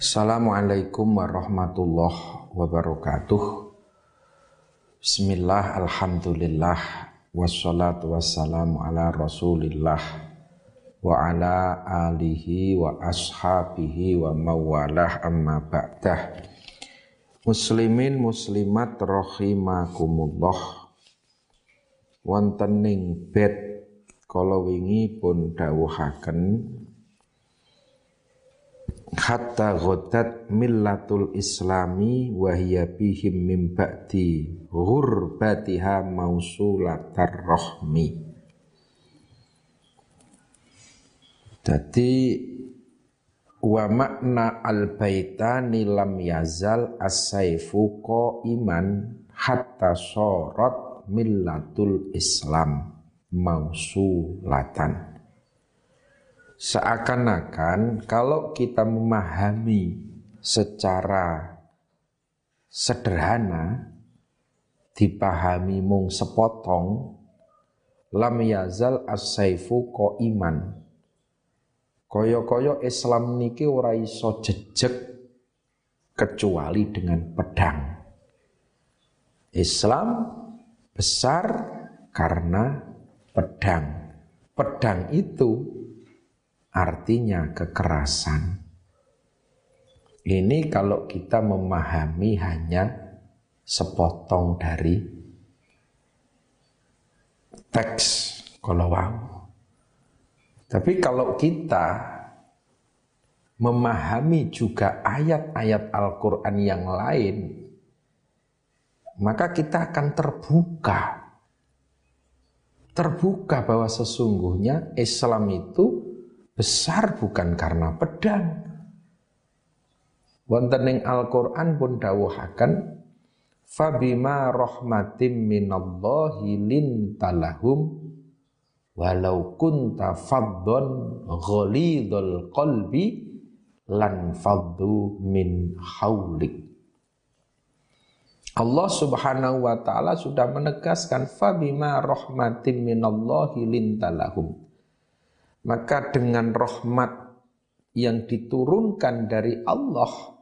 Assalamualaikum warahmatullahi wabarakatuh. Bismillah, Alhamdulillah Wassalatu wassalamu ala rasulillah Wa ala alihi wa ashabihi wa mawalah amma ba'dah. Muslimin muslimat rahimakumullah. Wonten ning bed kala wingi pun dawuhaken hatta ghadat millatul islami wa hiya bihim min ba'di ghurbatiha mausulatar rahmi. Jadi wa makna al baitani lam yazal as-saifu iman hatta sorot millatul islam mausulatan Seakan-akan kalau kita memahami secara sederhana, dipahami mung sepotong, lam yazal as-saifu ko iman. Koyo-koyo Islam niki ora iso jejeg kecuali dengan pedang. Islam besar karena pedang. Pedang itu artinya kekerasan. Ini kalau kita memahami hanya sepotong dari teks kalau. Tapi kalau kita memahami juga ayat-ayat Al-Quran yang lain, maka kita akan terbuka. Terbuka bahwa sesungguhnya Islam itu besar bukan karena pedang. Wonten Al-Qur'an pun dawuhaken fabima rahmatim minallahi lintalahum walau kunta faddon ghalidul qalbi lan faddu min haulik. Allah Subhanahu wa taala sudah menegaskan fabima rahmatim minallahi lintalahum maka dengan rahmat yang diturunkan dari Allah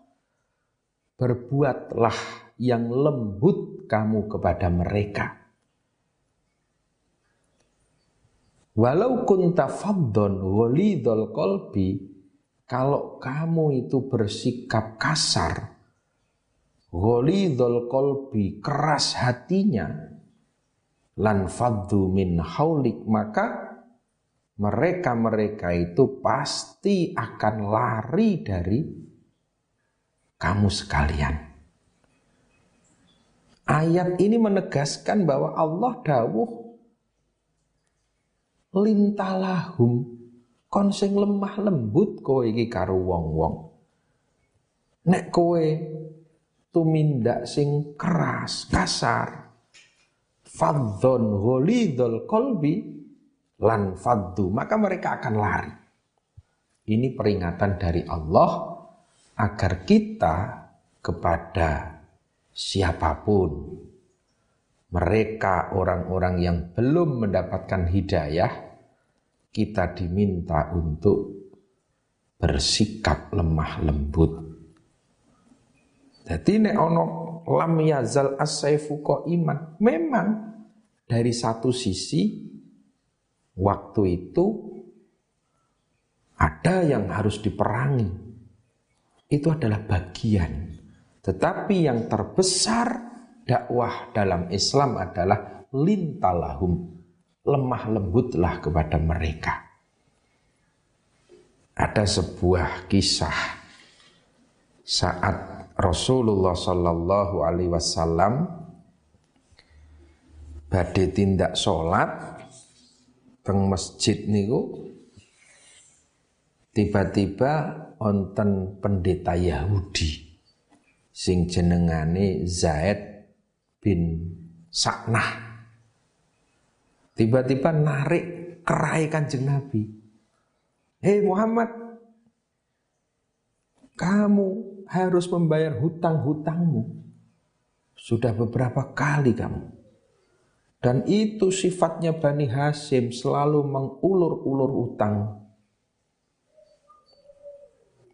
berbuatlah yang lembut kamu kepada mereka. Walau kunta faddon walidol kolbi, kalau kamu itu bersikap kasar, walidol kolbi, keras hatinya, lan faddu min haulik, maka mereka-mereka itu pasti akan lari dari kamu sekalian. Ayat ini menegaskan bahwa Allah dawuh lintalahum kon sing lemah lembut kowe iki karo wong-wong. Nek kowe tumindak sing keras, kasar, fadzon ghalidul qalbi lan faddu, maka mereka akan lari. Ini peringatan dari Allah agar kita kepada siapa pun mereka orang-orang yang belum mendapatkan hidayah kita diminta untuk bersikap lemah lembut. Jadi nek ono lam yazal as iman. Memang dari satu sisi waktu itu ada yang harus diperangi. Itu adalah bagian. Tetapi yang terbesar dakwah dalam Islam adalah lintalahum. Lemah lembutlah kepada mereka. Ada sebuah kisah saat Rasulullah Shallallahu Alaihi Wasallam badai tindak sholat teng masjid niku tiba-tiba onten pendeta Yahudi sing jenengane Zaid bin Saknah. Tiba-tiba narik kerai kanjeng Nabi. Hei Muhammad kamu harus membayar hutang-hutangmu. Sudah beberapa kali kamu dan itu sifatnya Bani Hasim selalu mengulur-ulur utang.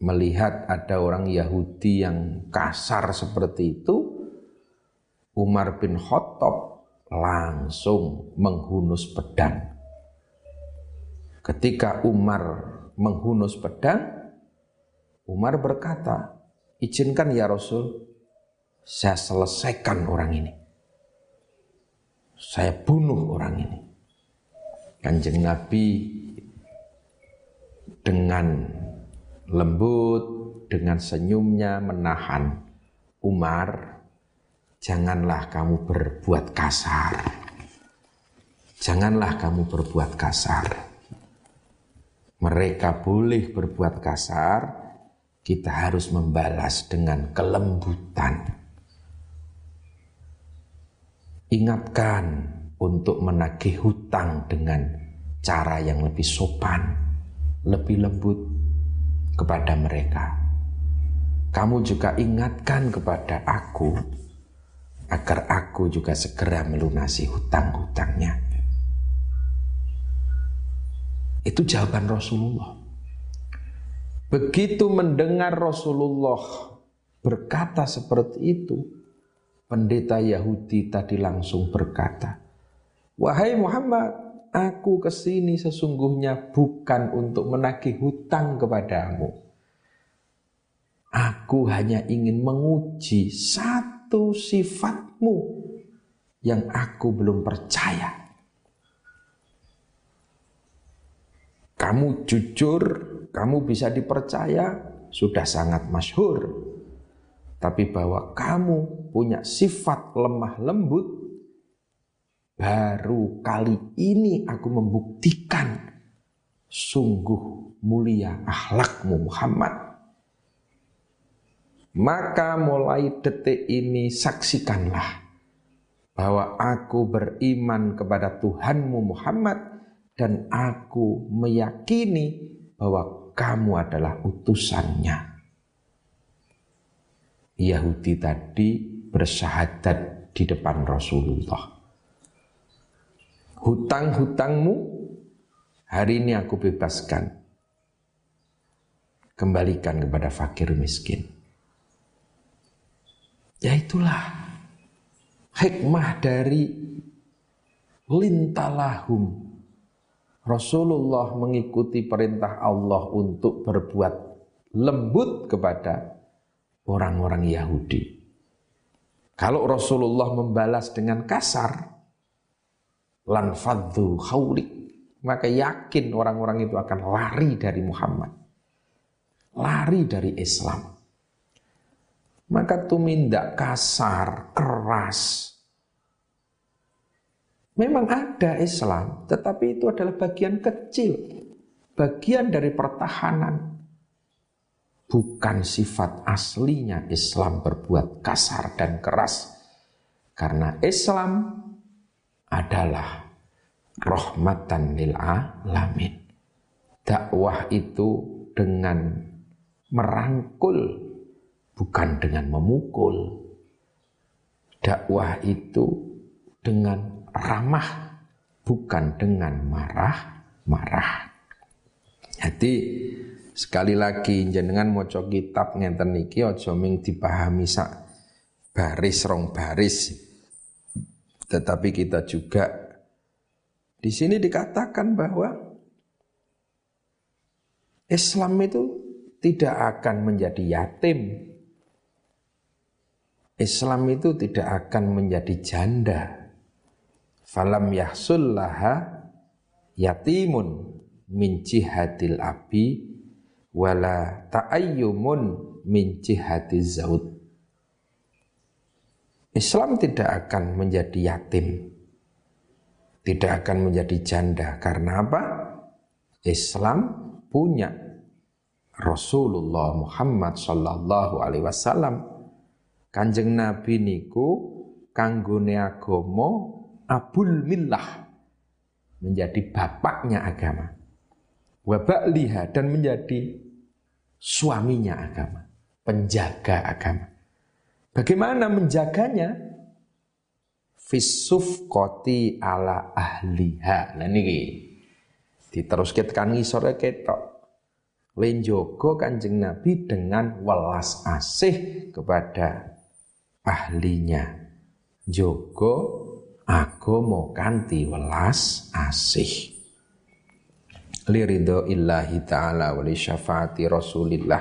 melihat ada orang Yahudi yang kasar seperti itu, Umar bin Khattab langsung menghunus pedang. Ketika Umar menghunus pedang, Umar berkata, izinkan ya Rasul, saya selesaikan orang ini. Saya bunuh orang ini. Kanjeng Nabi dengan lembut, dengan senyumnya menahan Umar, janganlah kamu berbuat kasar. Janganlah kamu berbuat kasar. Mereka boleh berbuat kasar, kita harus membalas dengan kelembutan. Ingatkan untuk menagih hutang dengan cara yang lebih sopan, lebih lembut kepada mereka. Kamu juga ingatkan kepada aku agar aku juga segera melunasi hutang-hutangnya. Itu jawaban Rasulullah. Begitu mendengar Rasulullah berkata seperti itu, pendeta Yahudi tadi langsung berkata, Wahai Muhammad, aku ke sini sesungguhnya bukan untuk menagih hutang kepadamu. Aku hanya ingin menguji satu sifatmu yang aku belum percaya. Kamu jujur, kamu bisa dipercaya, sudah sangat masyhur. Tapi bahwa kamu punya sifat lemah lembut, baru kali ini aku membuktikan sungguh mulia akhlakmu Muhammad. Maka mulai detik ini saksikanlah bahwa aku beriman kepada Tuhanmu Muhammad dan aku meyakini bahwa kamu adalah utusannya. Yahudi tadi bersyahadat di depan Rasulullah. Hutang-hutangmu hari ini aku bebaskan. Kembalikan kepada fakir miskin. Ya itulah hikmah dari lintalahum Rasulullah mengikuti perintah Allah untuk berbuat lembut kepada orang-orang Yahudi. Kalau Rasulullah membalas dengan kasar, lan fadhu khawlik, maka yakin orang-orang itu akan lari dari Muhammad. Lari dari Islam. Maka tumindak kasar, keras, Memang ada Islam, tetapi itu adalah bagian kecil, bagian dari pertahanan. Bukan sifat aslinya Islam berbuat kasar dan keras. Karena Islam adalah rahmatan lil alamin. Dakwah itu dengan merangkul, bukan dengan memukul. Dakwah itu dengan ramah bukan dengan marah-marah. Jadi sekali lagi jenengan maca kitab ngenten niki aja ming dipahami sak baris rong baris. Tetapi kita juga di sini dikatakan bahwa Islam itu tidak akan menjadi yatim. Islam itu tidak akan menjadi janda falam yahsul laha yatimun min jihadil abi wala ta'ayyumun min jihadiz zaud Islam tidak akan menjadi yatim tidak akan menjadi janda karena apa? Islam punya Rasulullah Muhammad sallallahu alaihi wasallam Kanjeng Nabi niku kanggone agama abul millah menjadi bapaknya agama. Wabak liha dan menjadi suaminya agama, penjaga agama. Bagaimana menjaganya? Fisuf koti ala ahliha. Nah ini diterus kita ngisore ketok. Lenjogo kanjeng Nabi dengan welas asih kepada ahlinya. Jogo agomo kanti welas asih. Liridho illahi ta'ala wali syafaati rasulillah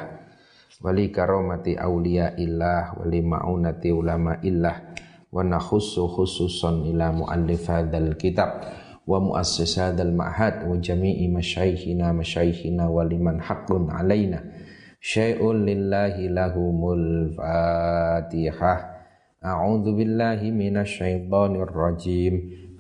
wali karomati awliya illah wali ma'unati ulama illah wa nakhussu khususan ila muallif hadzal kitab wa muassis hadzal ma'had wa jami'i masyaikhina masyaikhina wa liman haqqun alaina syai'un lillahi lahumul fatihah a'udzu billahi minasy syaithanir rajim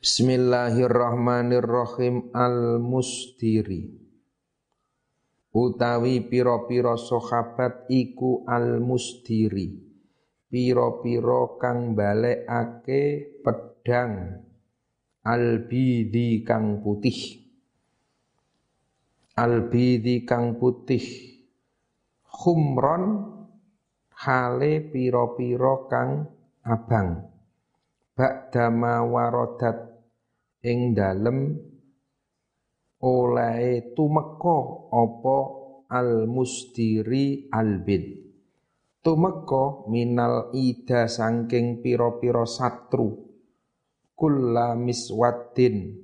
Bismillahirrahmanirrahim. Al-Mustiri. Utawi piro-piro sahabat iku al-mustiri. Piro-piro kang balekake pedang albidi kang putih. Albidi kang putih. Khumron hale piro-piro kang abang. Ba'dama warodat ing dalem oleh tumeka apa al mustiri albid. Tumeka minal ida sangking piro-piro satru. Kulla miswaddin.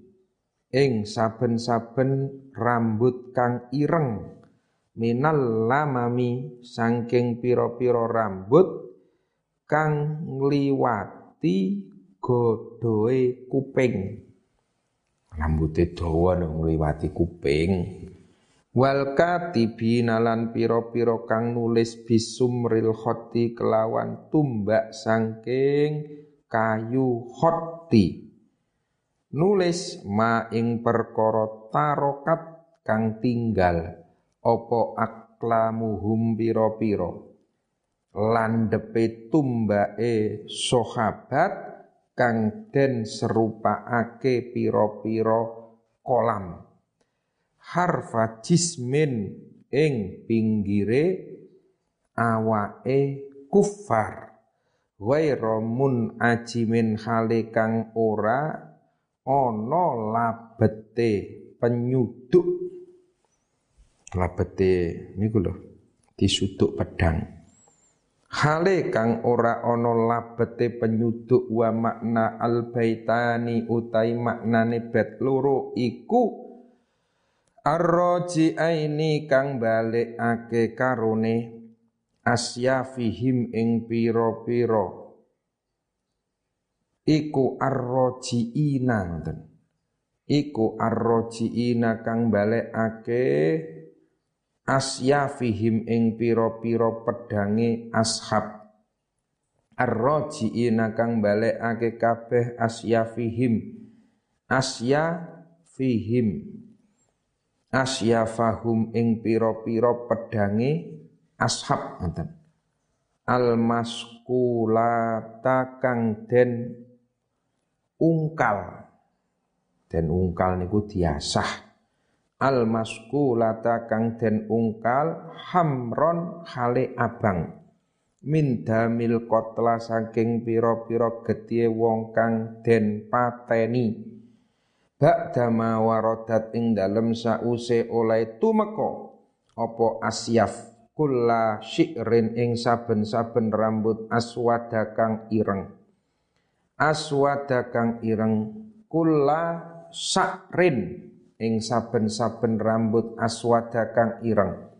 Ing saben-saben rambut kang ireng. Minal lamami sangking piro-piro rambut kang ngliwati godoe kuping rambute dawa nang ngliwati kuping. Wal katibina lan pira-pira kang nulis bisumril khoti kelawan tumbak sangking kayu khoti. Nulis ma ing perkara tarokat kang tinggal apa aklamuhum pira-pira? Landepe tumbake sahabat kang den serupaake pira-pira kolam. Harfa jismin ing pinggire awake kufar. Mun ajimin hale kang ora ana labete penyuduk. Labete niku lho disuduk pedang Hale kang ora ana labete penyuduk wa makna al baitani utai maknane bet loro iku aini kang balekake karone asyafihim ing pira-pira. Iku arrojiina ngoten iku arrojiina kang balekake asyafihim ing pira-pira pedange ashab. Arrajiina kang balekake kabeh asyafihim asya fihim. Asyafahum ing pira-pira pedange ashab. Al maskulata kang den ungkal. Den ungkal niku diasah al maskulata kang den ungkal hamron hale abang. Min damil kotla saking pira-pira getih wong kang den pateni. Ba'dama warodat ing dalem sause oleh tumeka. Apa asyaf kulla syi'rin ing saben-saben rambut aswada kang ireng. Aswada kang ireng kulla sakrin ing saben-saben rambut aswada kang ireng.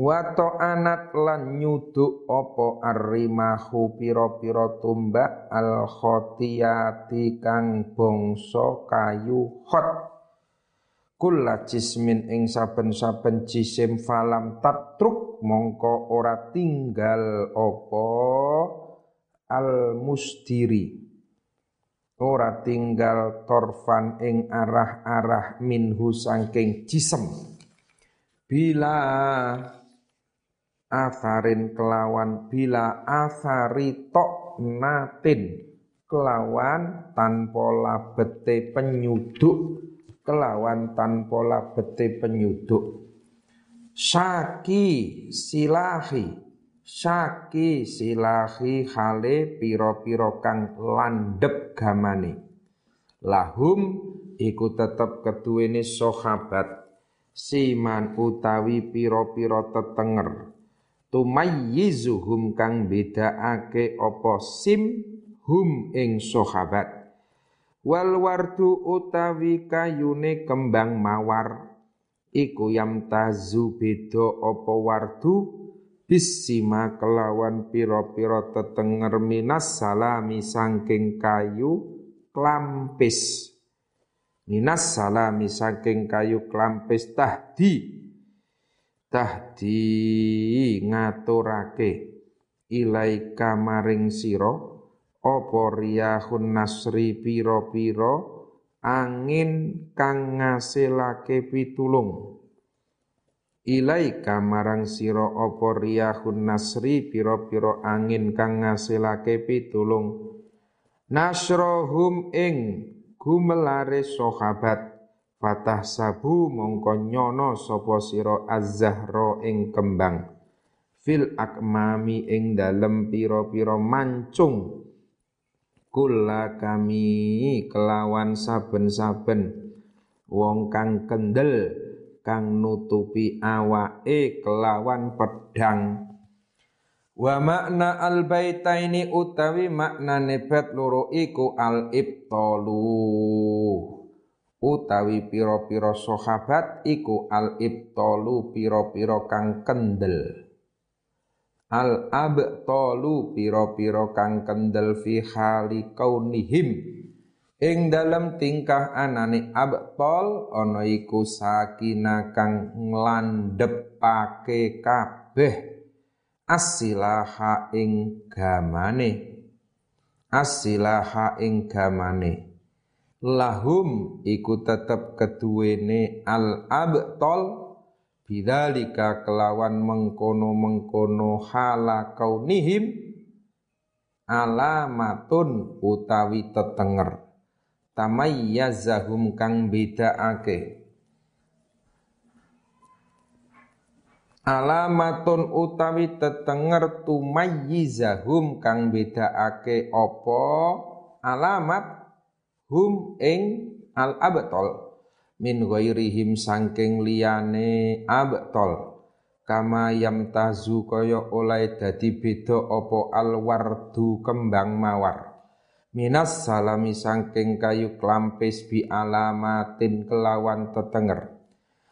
Wato anat lan nyuduk opo arrimahu piro-piro tumbak al khotiyati kang bongso kayu khot Kula jismin ing saben-saben jisim falam tatruk mongko ora tinggal opo al musdiri ora tinggal torfan ing arah-arah minhu sangking jisem. Bila atharin kelawan bila athari tok natin. Kelawan tanpa labete penyuduk kelawan tanpa labete penyuduk. Syaki silahi syaki silahi hale piro-piro kang landep gamane. Lahum iku tetep keduwene sahabat siman utawi piro-piro tetenger. Tumayyizuhum kang bedaake apa sim hum ing sahabat. Wal wardu utawi kayune kembang mawar iku yam tazu beda apa wardu bisima kelawan pira-pira tetenger minas salami sangking kayu klampis. Minas salami saking kayu klampis tahdi. Tahdi ngaturake ilaika maring sira apa riyahun nasri pira-pira angin kang ngasilake pitulung ilaika marang sira apa riyahun nasri pira-pira angin kang ngasilake pitulung. Nasrohum ing gumelare sahabat Fatah sabu mongko nyono sapa sira az-zahra ing kembang. Fil akmami ing dalem pira-pira mancung. Kula kami kelawan saben-saben wong kang kendel kang nutupi awake kelawan pedang wa makna al baitaini utawi makna nebat loro iku al ibtalu utawi pira-pira sahabat iku al ibtalu pira-pira kang kendel. Al abtalu pira-pira kang kendel fi hali kaunihim ing dalam tingkah anane abtal ana iku sakina kang nglandhepake kabeh asilaha ing gamane. Asilaha ing gamane. Lahum iku tetep keduwene al abtol bidzalika kelawan mengkono-mengkono hala kaunihim alamatun utawi tetenger tamayyazahum kang bedaake alamatun utawi tetenger tumayyizahum kang bedaake opo alamat hum ing al abtol min ghairihim sangking liyane abtol. Kama yam tazu kaya oleh dadi beda apa al wardu kembang mawar minas salami sangking kayu klampis bi alamatin kelawan tetenger.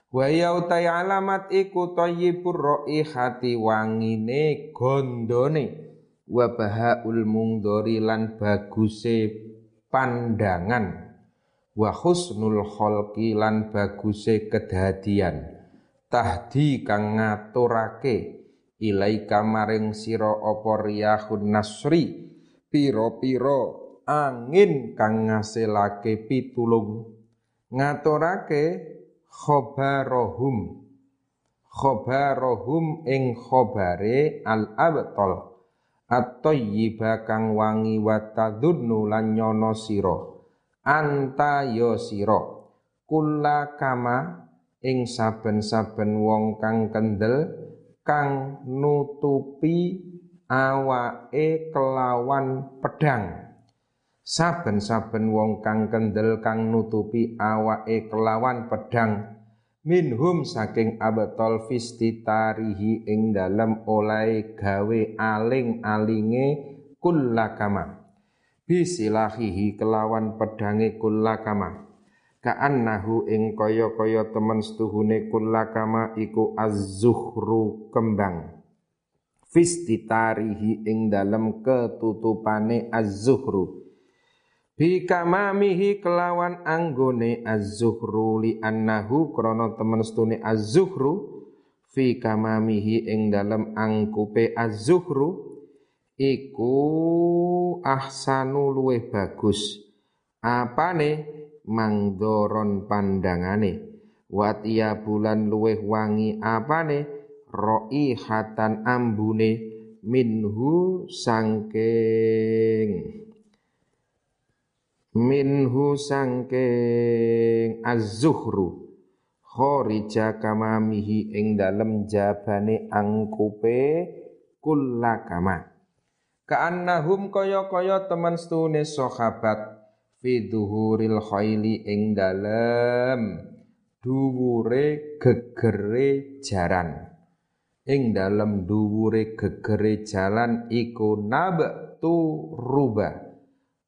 Wa ya utai alamat iku thayyibur raihati wangine gondone. Wa bahaul mungdori lan baguse pandangan. Wa husnul khalqi lan baguse kedadian. Tahdi kang ngaturake. Ilaika maring sira apa riyahun nasri. Pira-pira angin kang ngasilake pitulung. Ngaturake khobarohum. Khobarohum ing khobare al abtal at-thayyiba kang wangi wa tadunnu lan nyono sira. Anta ya sira. Kula kama ing saben-saben wong kang kendel kang nutupi awake kelawan pedang saben-saben wong kang kendel kang nutupi awake kelawan pedang minhum saking abtol fistitarihi ing dalem oleh gawe aling-alinge kullakama. Bisilahihi kelawan pedange kullakama. Ka'annahu ing kaya-kaya temen setuhune kullakama iku az-zuhru kembang. Fistitarihi ing dalem ketutupane az-zuhru bikamamihi kelawan anggone az-zuhru li annahu krana temen stune az-zuhru fi kamamihi ing dalem angkupe az-zuhru iku ahsanu luweh bagus. Apane? Mangdoron pandangane. Watia bulan luweh wangi apane? Hatan ambune minhu sangking minhu sangking az-zuhru kharija kamamihi ing dalem jabane angkupe kullakama Ka'annahum kaya-kaya teman stune sahabat fi dhuhuril khaili ing dalem dhuwure gegere jaran. Ing dalem dhuwure gegere jalan iku nabtu ruba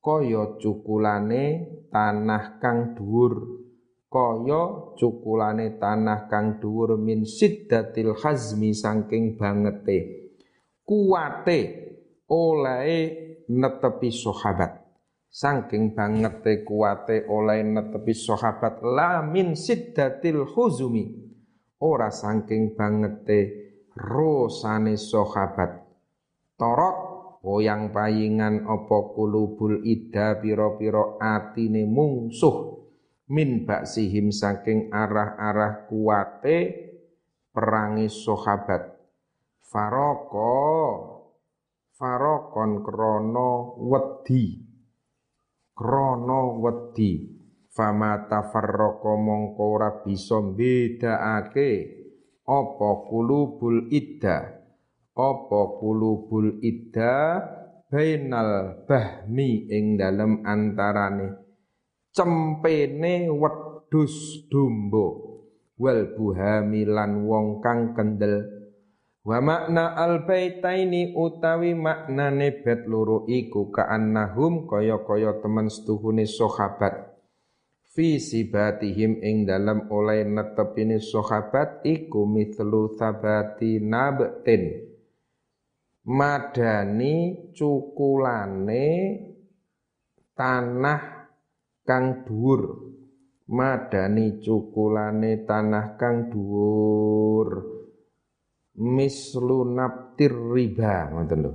kaya cukulane tanah kang dhuwur. Kaya cukulane tanah kang dhuwur min siddatil hazmi saking bangete. Kuwate oleh netepi sahabat. Saking bangete kuate oleh netepi sahabat lamin siddatil huzumi. Ora saking bangete rosane sahabat. Torot poyang payingan opo kulubul ida piro-piro atine mungsuh min baksihim saking arah-arah kuate perangi sahabat. Faroko farokon krono wedi. Krono wedi. Fama tafarraqa mongko ora bisa bedakake apa kulubul idda apa kulubul idda bainal bahmi ing dalem antarane cempene wedhus domba wal buhami lan wong kang kendel Wa makna al baitaini utawi maknane bet loro iku ka'annahum kaya-kaya temen setuhune sahabat. Fi sibatihim ing dalam oleh netepine sahabat iku mithlu sabati nabtin. Madani cukulane tanah kang dhuwur. Madani cukulane tanah kang dhuwur. Mislu naptir riba ngoten lho.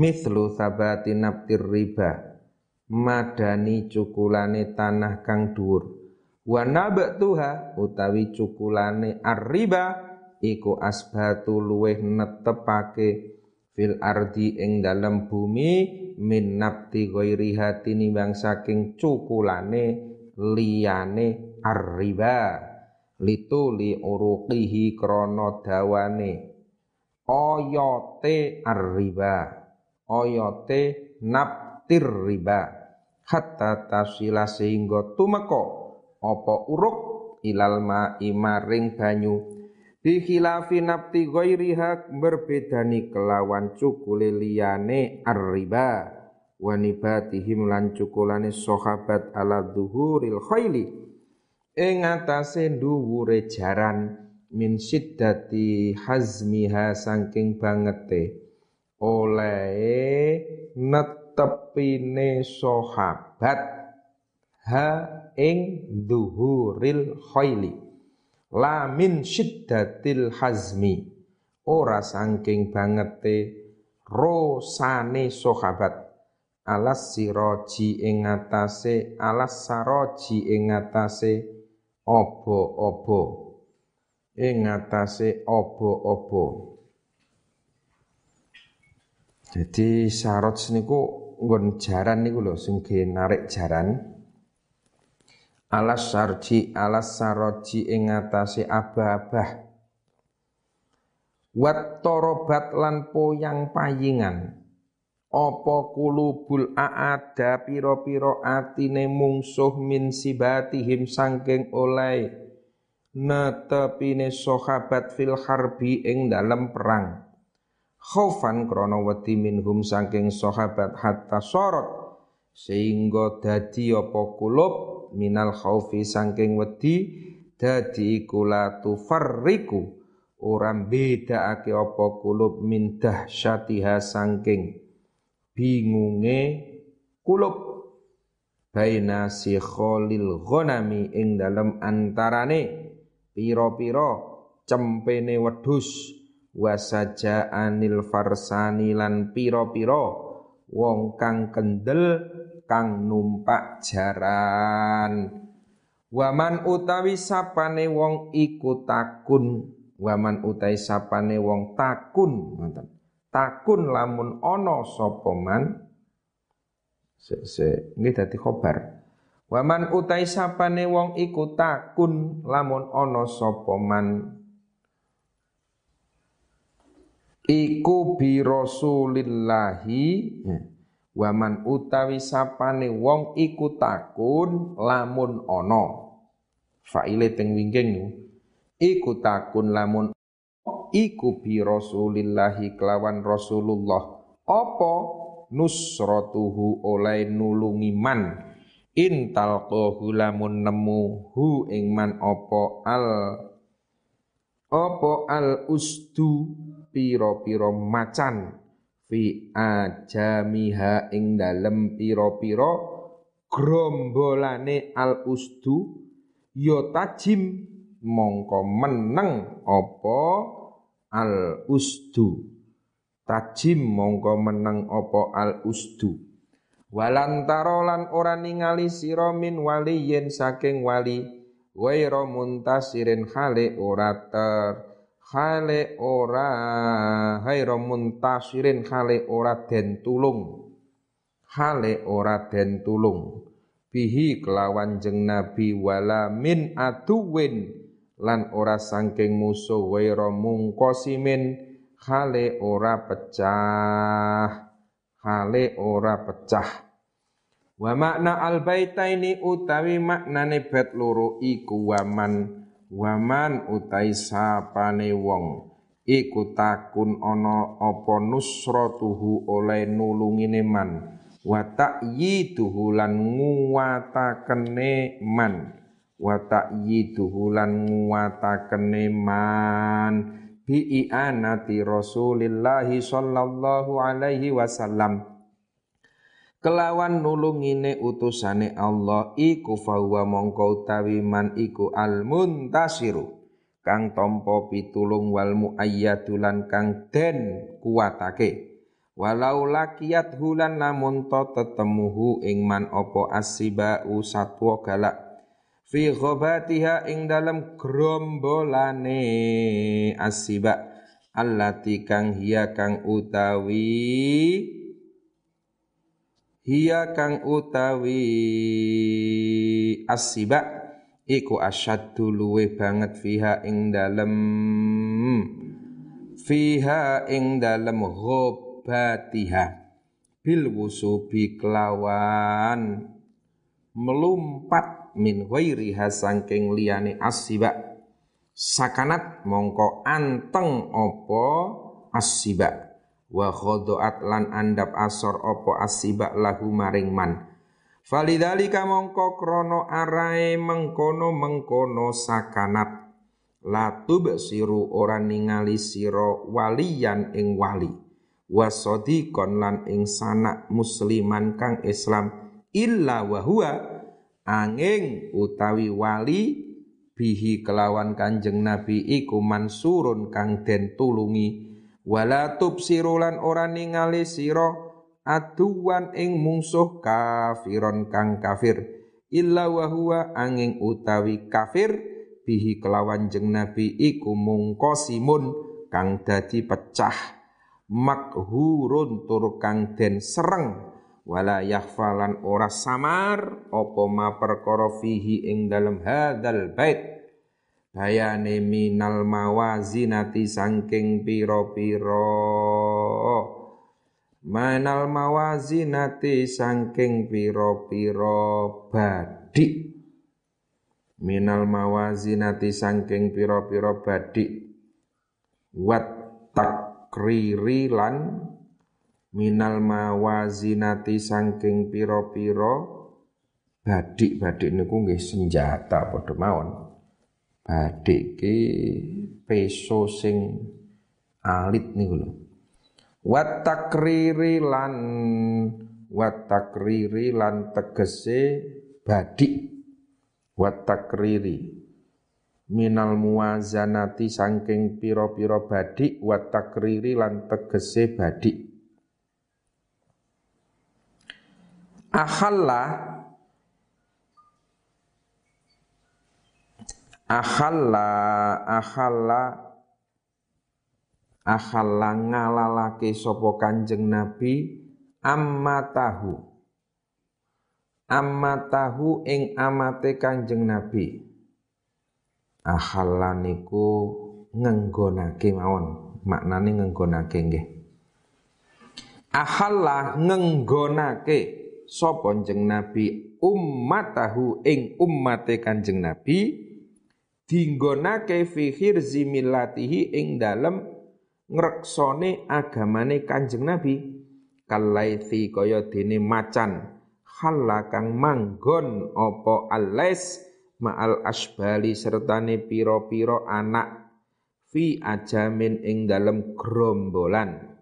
Mislu sabati naptir riba. Madani cukulane tanah kang dhuwur. Wa nabatuha utawi cukulane arriba iku asbatu luweh netepake fil ardi ing dalem bumi min nabti ghairiha tinimbang saking cukulane liyane arriba. Lituli uruqihi krono dawane oyote arriba. Oyote naptir riba. Hatta tasila sehingga tumeko opo uruk ilal ma'i maring banyu bi khilafi napti ghairiha berbedani kelawan cukule liyane arriba. Wanibatihim lan cukulane sahabat ala dhuhuril khaili. Ing atase dhuwure jaran min siddati hazmiha saking bangete. Oleh netepine sahabat. Ha ing dhuhuril khaili la min syiddatil hazmi. Ora saking bangete rosane sahabat. Alas siroji ing atase alas saroji ing atase apa-apa ing ngatasé apa-apa jadi sarot niku nggon jaran niku lho sing narik jaran alas sarji alas saroji ing ngatasé abah-abah. Wat torobat lan poyang payingan. Apa kulubul aada piro-piro atine mungsuh min sibatihim sangking oleh netepine sahabat fil harbi ing dalam perang. Khaufan krana wedi minhum sangking sahabat hatta sorot sehingga dadi apa kulub minal khaufi sangking wedi dadi kula tufarriku. Ora bedakake apa kulub min dahsyatiha sangking bingunge kulub. Baina kholil ghanami ing dalem antarane pira-pira cempene wedhus. Wasaja anil farsani lan pira-pira wong kang kendel kang numpak jaran. Waman utawi sapane wong iku takun. Waman utai sapane wong takun takun lamun ana sapa man se, se nggih dadi khobar. Waman utai sapane wong iku takun lamun ana sapa man iku bi rasulillahi ya. Waman utawi sapane wong iku takun lamun ana. Faile teng wingking iku takun lamun iku bi rasulillahi kelawan rasulullah. Apa? Nusratuhu oleh nulungi man. Intal lamun nemu hu ing man apa al apa al usdu piro-piro macan fi ajamiha ing dalem piro-piro grombolane al usdu yo tajim mongko meneng opo al usdu. Tajim mongko meneng opo al usdu. Walantarolan ora ningali sira min waliyin saking wali waira muntasirin hale ora ter hale ora haira muntasirin hale ora den tulung. Hale ora den tulung. Bihi kelawan jeng nabi wala min aduwin. Lan ora sangking musuh waira mungkosimin hale ora pecah. Hale ora pecah. Wa makna al utawi maknane bet loro iku waman waman utai sapane wong iku takun ana apa nusratuhu oleh nulungine man wa ta'yiduhu lan nguwatakene man wa ta'yiduhu lan nguwatakene man bi i'anati Rasulillahi sallallahu alaihi wasallam kelawan nulungine utusane Allah iku fahuwa mongko utawi man iku al muntasiru kang tampa pitulung wal muayyadulan kang den kuatake walau lakiyat hulan lamun to tetemuhu ing man apa asibau satwa galak fi ghabatiha ing dalam grombolane asiba allati kang hiya kang utawi hiya kang utawi asiba iku asyaddu luwe banget fiha ing dalem. Fiha ing dalem ghobatiha bil wusubi kelawan. Melumpat min ghairiha sangking liyane asiba. Sakanat mongko anteng opo asiba wa khodoat lan andap asor opo asibak lahu maring man. Falidhalika mongko krono arai mengkono mengkono sakanat. Latub siru ora ningali siro waliyan ing wali. Wasodikon lan ing sanak musliman kang Islam. Illa wahua angin utawi wali bihi kelawan kanjeng Nabi iku mansurun kang den tulungi wala tubsirulan ora ningali sira aduwan ing mungsuh kafiron kang kafir illa wa huwa angin utawi kafir bihi kelawan jeng nabi iku mungkosimun kang dadi pecah makhurun tur kang den sereng wala yakhfalan ora samar apa ma perkara fihi ing dalem hadzal bait bayane minal mawazinati sangking piro-piro manal mawazinati sangking piro-piro badik. Minal mawazinati sangking piro-piro badik. Wat takriri lan minal mawazinati sangking piro-piro badik-badik nggih senjata padha mawon badik ki peso sing alit niku lho. Wat takriri lan wat takriri lan tegese badik wat takriri minal muwazanati saking pira-pira badik wat takriri lan tegese badik ahalla ahalla ahalla akhalla ngalalake sapa Kanjeng Nabi amma tahu. Amma tahu ing amate Kanjeng Nabi. Akhalla niku ngenggonake mawon. Maknane ngenggonake nggih. Ahalla ngenggonake sapa Kanjeng Nabi ummatahu ing ummate Kanjeng Nabi dinggonake fi hirzi millatihi ing dalem ngreksone agamane Kanjeng Nabi. Kalaithi kaya dene macan. Khalla kang manggon apa alais ma'al asbali sertane piro-piro anak fi ajamin ing dalem grombolan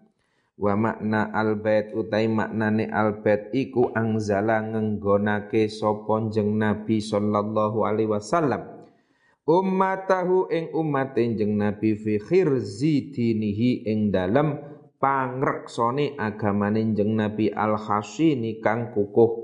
wa makna albait utai maknane albait iku angzala ngenggonake sapa Nabi sallallahu alaihi wasallam ummatahu ing umat jeng Nabi fi khirzi dinihi ing dalem pangreksone agamane jeng Nabi al khasini kang kukuh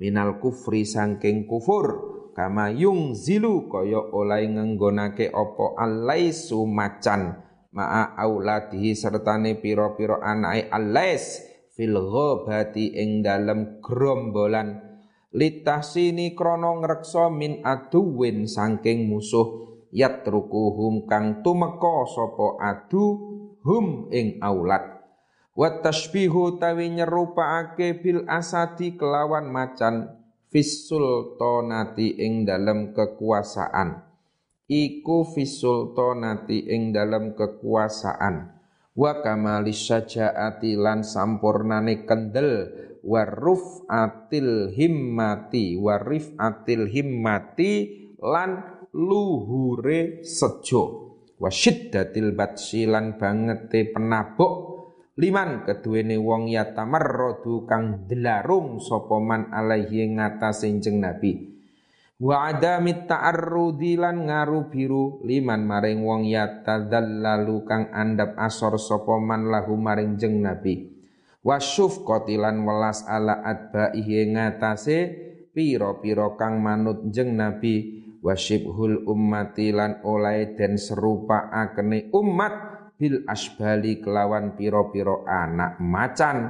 minal kufri sangking kufur. Kama yung zilu kaya oleh ngenggonake opo alaisu macan ma'a auladihi sertane piro-piro anake alais fil ghabati ing dalem grombolan litahsini krono ngreksa min aduwin saking musuh. Yatrukuhum kang tumeka sapa adu hum ing aulat. Wa tashbihu tawi nyerupaake bil asadi kelawan macan fisul tonati ing dalam kekuasaan. Iku fisul tonati ing dalam kekuasaan. Wa kamali syajaati lan sampurnane kendel waruf atil himmati warif atil himmati lan luhure sejo. Wasyiddatil batsi lan bangete penabuk liman keduwene wong ya tamarradu kang delarung sapa man alaihi ngatasé jeng nabi. Wa adami ta'arrudi lan ngaru biru. Liman maring wong ya tadallalu kang andap asor sapa man lahu maring jeng nabi wasyuf kotilan welas ala adbaihi ngatasé piro-piro kang manut jeng nabi. Wasyibhul ummati lan oleh den serupa akene umat bil asbali kelawan piro-piro anak macan.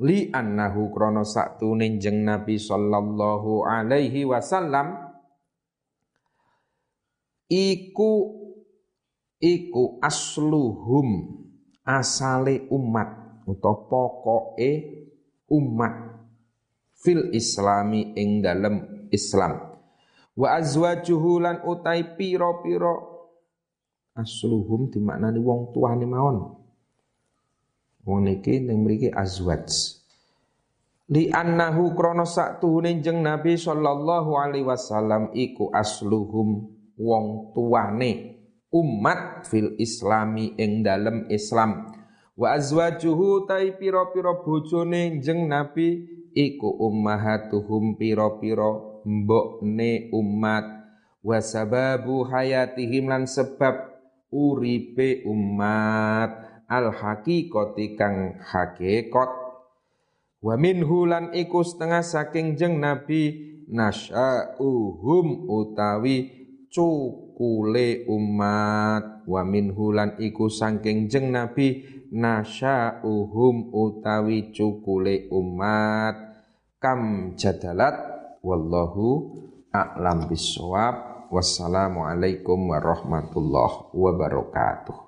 Li annahu krono saktune jeng nabi sallallahu alaihi wasallam. Iku iku asluhum asale umat utawa pokoke umat fil islami ing dalem Islam. Wa azwajuhu lan utai pira-pira asluhum dimaknani wong tuane mawon. Wong niki ning mriki azwaj. Li annahu krana saktuhune jeng Nabi sallallahu alaihi wasallam iku asluhum wong tuane umat fil islami ing dalem Islam Wa azwajuhu tai piro-piro bojone jeng Nabi iku ummahatuhum piro-piro mbokne umat. Wa sababu hayatihim lan sebab uripe umat. Al haqiqati kang hakikat. Wa minhu lan iku setengah saking jeng Nabi nasya'uhum utawi cukule umat. Wa minhu lan iku saking jeng Nabi nasya'uhum utawi cukule umat. Kam jadalat? Wallahu a'lam bisawab wassalamu alaikum warahmatullahi wabarakatuh